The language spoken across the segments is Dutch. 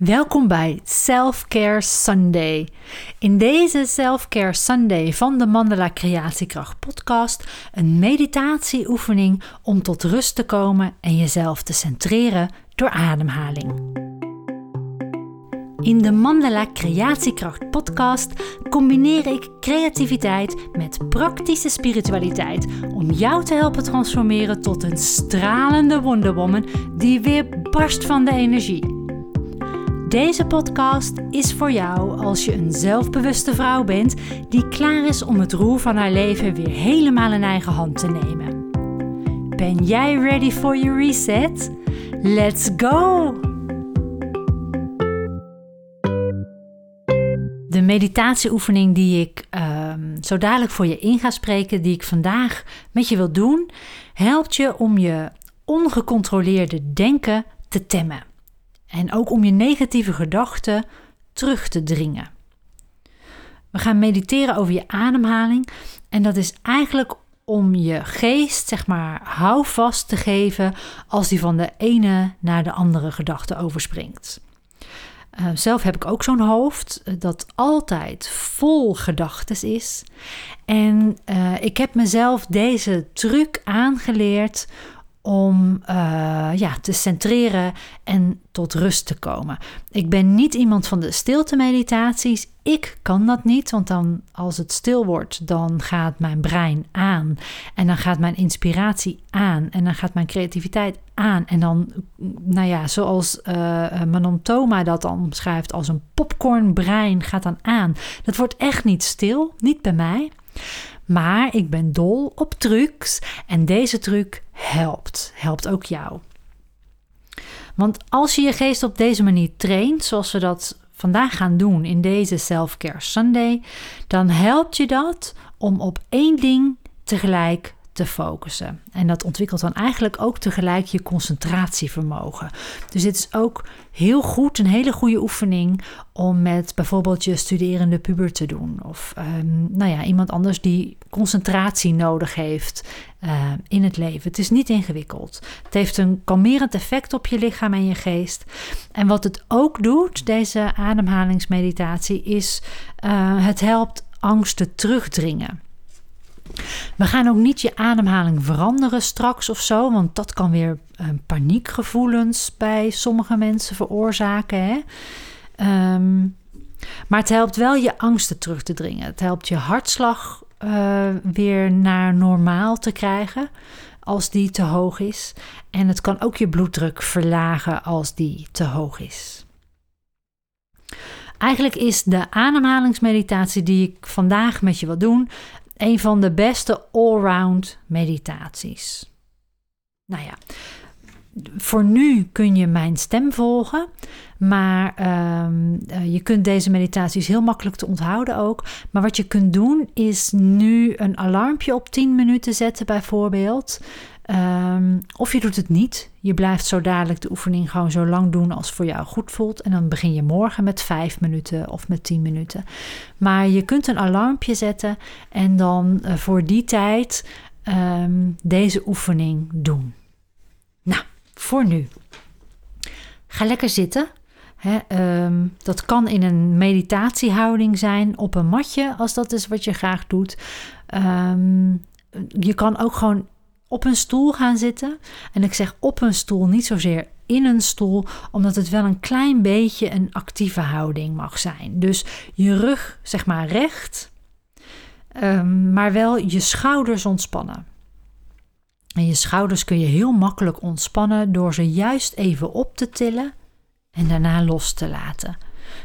Welkom bij Self Care Sunday. In deze Self Care Sunday van de Mandala Creatiekracht podcast een meditatieoefening om tot rust te komen en jezelf te centreren door ademhaling. In de Mandala Creatiekracht podcast combineer ik creativiteit met praktische spiritualiteit om jou te helpen transformeren tot een stralende wonderwoman die weer barst van de energie. Deze podcast is voor jou als je een zelfbewuste vrouw bent die klaar is om het roer van haar leven weer helemaal in eigen hand te nemen. Ben jij ready for your reset? Let's go! De meditatieoefening die ik um, zo dadelijk voor je in ga spreken, die ik vandaag met je wil doen, helpt je om je ongecontroleerde denken te temmen. En ook om je negatieve gedachten terug te dringen. We gaan mediteren over je ademhaling. En dat is eigenlijk om je geest, zeg maar, houvast te geven als die van de ene naar de andere gedachte overspringt. Uh, zelf heb ik ook zo'n hoofd dat altijd vol gedachten is. En uh, ik heb mezelf deze truc aangeleerd om uh, ja, te centreren en tot rust te komen. Ik ben niet iemand van de stilte meditaties. Ik kan dat niet, want dan als het stil wordt, dan gaat mijn brein aan en dan gaat mijn inspiratie aan en dan gaat mijn creativiteit aan en dan, nou ja, zoals uh, Manon Thoma dat dan omschrijft als een popcornbrein gaat dan aan. Dat wordt echt niet stil, niet bij mij. Maar ik ben dol op trucs en deze truc helpt. Helpt ook jou. Want als je je geest op deze manier traint, zoals we dat vandaag gaan doen in deze Self-Care Sunday, dan helpt je dat om op één ding tegelijk te focussen. En dat ontwikkelt dan eigenlijk ook tegelijk je concentratievermogen. Dus dit is ook heel goed, een hele goede oefening om met bijvoorbeeld je studerende puber te doen. Of um, nou ja, iemand anders die concentratie nodig heeft uh, in het leven. Het is niet ingewikkeld. Het heeft een kalmerend effect op je lichaam en je geest. En wat het ook doet, deze ademhalingsmeditatie, is uh, het helpt angsten terugdringen. We gaan ook niet je ademhaling veranderen straks of zo, want dat kan weer uh, paniekgevoelens bij sommige mensen veroorzaken. Hè? Um, maar het helpt wel je angsten terug te dringen. Het helpt je hartslag uh, weer naar normaal te krijgen als die te hoog is. En het kan ook je bloeddruk verlagen als die te hoog is. Eigenlijk is de ademhalingsmeditatie die ik vandaag met je wil doen een van de beste allround meditaties. Nou ja, voor nu kun je mijn stem volgen, maar um, je kunt deze meditaties heel makkelijk te onthouden ook. Maar wat je kunt doen is nu een alarmpje op 10 minuten zetten bijvoorbeeld. Um, of je doet het niet. Je blijft zo dadelijk de oefening gewoon zo lang doen als voor jou goed voelt. En dan begin je morgen met 5 minuten of met 10 minuten. Maar je kunt een alarmpje zetten en dan uh, voor die tijd um, deze oefening doen. Nou, voor nu. Ga lekker zitten. um, dat kan in een meditatiehouding zijn op een matje, als dat is wat je graag doet. Je kan ook gewoon op een stoel gaan zitten. En ik zeg op een stoel, niet zozeer in een stoel, omdat het wel een klein beetje een actieve houding mag zijn. Dus je rug, zeg maar recht, um, maar wel je schouders ontspannen. En je schouders kun je heel makkelijk ontspannen door ze juist even op te tillen en daarna los te laten.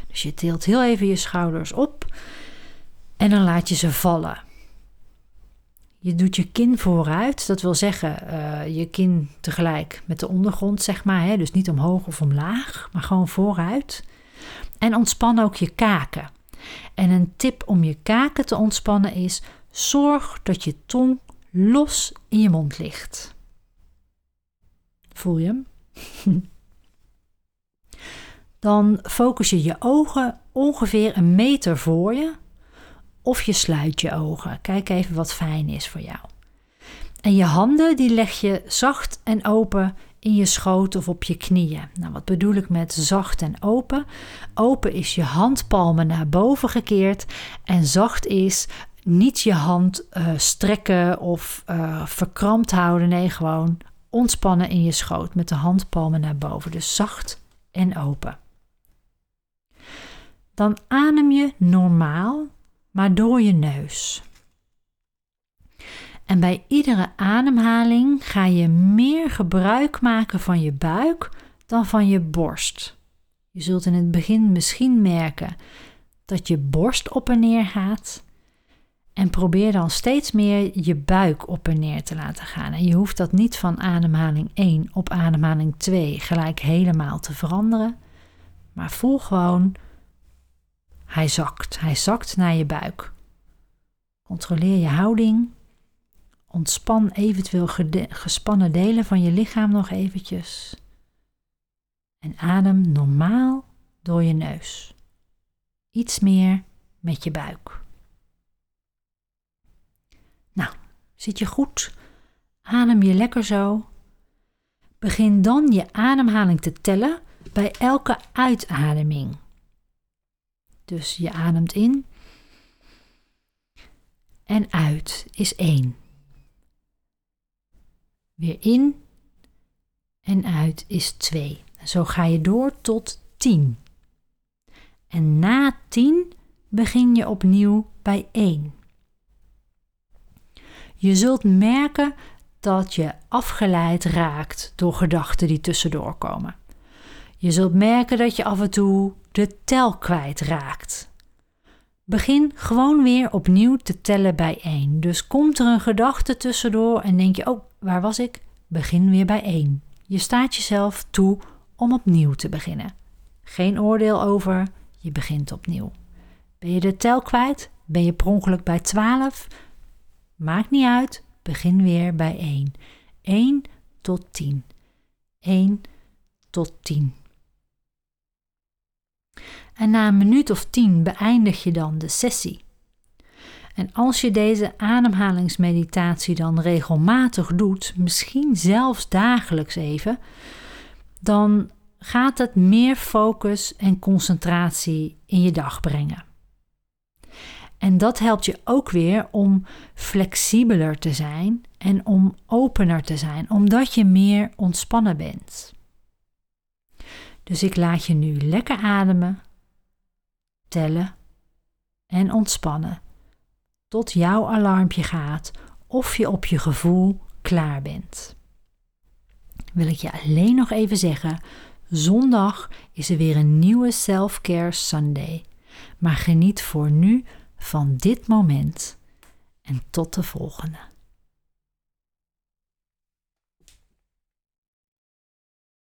Dus je tilt heel even je schouders op en dan laat je ze vallen. Je doet je kin vooruit, dat wil zeggen uh, je kin tegelijk met de ondergrond, zeg maar. Hè? Dus niet omhoog of omlaag, maar gewoon vooruit. En ontspan ook je kaken. En een tip om je kaken te ontspannen is: zorg dat je tong los in je mond ligt. Voel je hem? Dan focus je je ogen ongeveer een meter voor je of je sluit je ogen. Kijk even wat fijn is voor jou. En je handen die leg je zacht en open in je schoot of op je knieën. Nou, wat bedoel ik met zacht en open? Open is je handpalmen naar boven gekeerd en zacht is niet je hand uh, strekken of uh, verkrampt houden. Nee, gewoon ontspannen in je schoot met de handpalmen naar boven. Dus zacht en open. Dan adem je normaal, maar door je neus. En bij iedere ademhaling ga je meer gebruik maken van je buik dan van je borst. Je zult in het begin misschien merken dat je borst op en neer gaat. En probeer dan steeds meer je buik op en neer te laten gaan. En je hoeft dat niet van ademhaling 1 op ademhaling 2 gelijk helemaal te veranderen. Maar voel gewoon, hij zakt. Hij zakt naar je buik. Controleer je houding. Ontspan eventueel gespannen delen van je lichaam nog eventjes. En adem normaal door je neus. Iets meer met je buik. Nou, zit je goed? Adem je lekker zo? Begin dan je ademhaling te tellen bij elke uitademing. Dus je ademt in en uit is 1. Weer in en uit is 2. Zo ga je door tot 10. En na 10 begin je opnieuw bij 1. Je zult merken dat je afgeleid raakt door gedachten die tussendoor komen. Je zult merken dat je af en toe de tel kwijtraakt. Begin gewoon weer opnieuw te tellen bij 1. Dus komt er een gedachte tussendoor en denk je: Oh, waar was ik? Begin weer bij 1. Je staat jezelf toe om opnieuw te beginnen. Geen oordeel over, je begint opnieuw. Ben je de tel kwijt? Ben je per ongeluk bij 12? Maakt niet uit, begin weer bij 1. 1 tot 10. 1 tot 10. En na een minuut of 10 beëindig je dan de sessie. En als je deze ademhalingsmeditatie dan regelmatig doet, misschien zelfs dagelijks even, dan gaat het meer focus en concentratie in je dag brengen. En dat helpt je ook weer om flexibeler te zijn en om opener te zijn, omdat je meer ontspannen bent. Dus ik laat je nu lekker ademen, tellen en ontspannen tot jouw alarmpje gaat of je op je gevoel klaar bent. Wil ik je alleen nog even zeggen: zondag is er weer een nieuwe Self-Care Sunday. Maar geniet voor nu van dit moment en tot de volgende.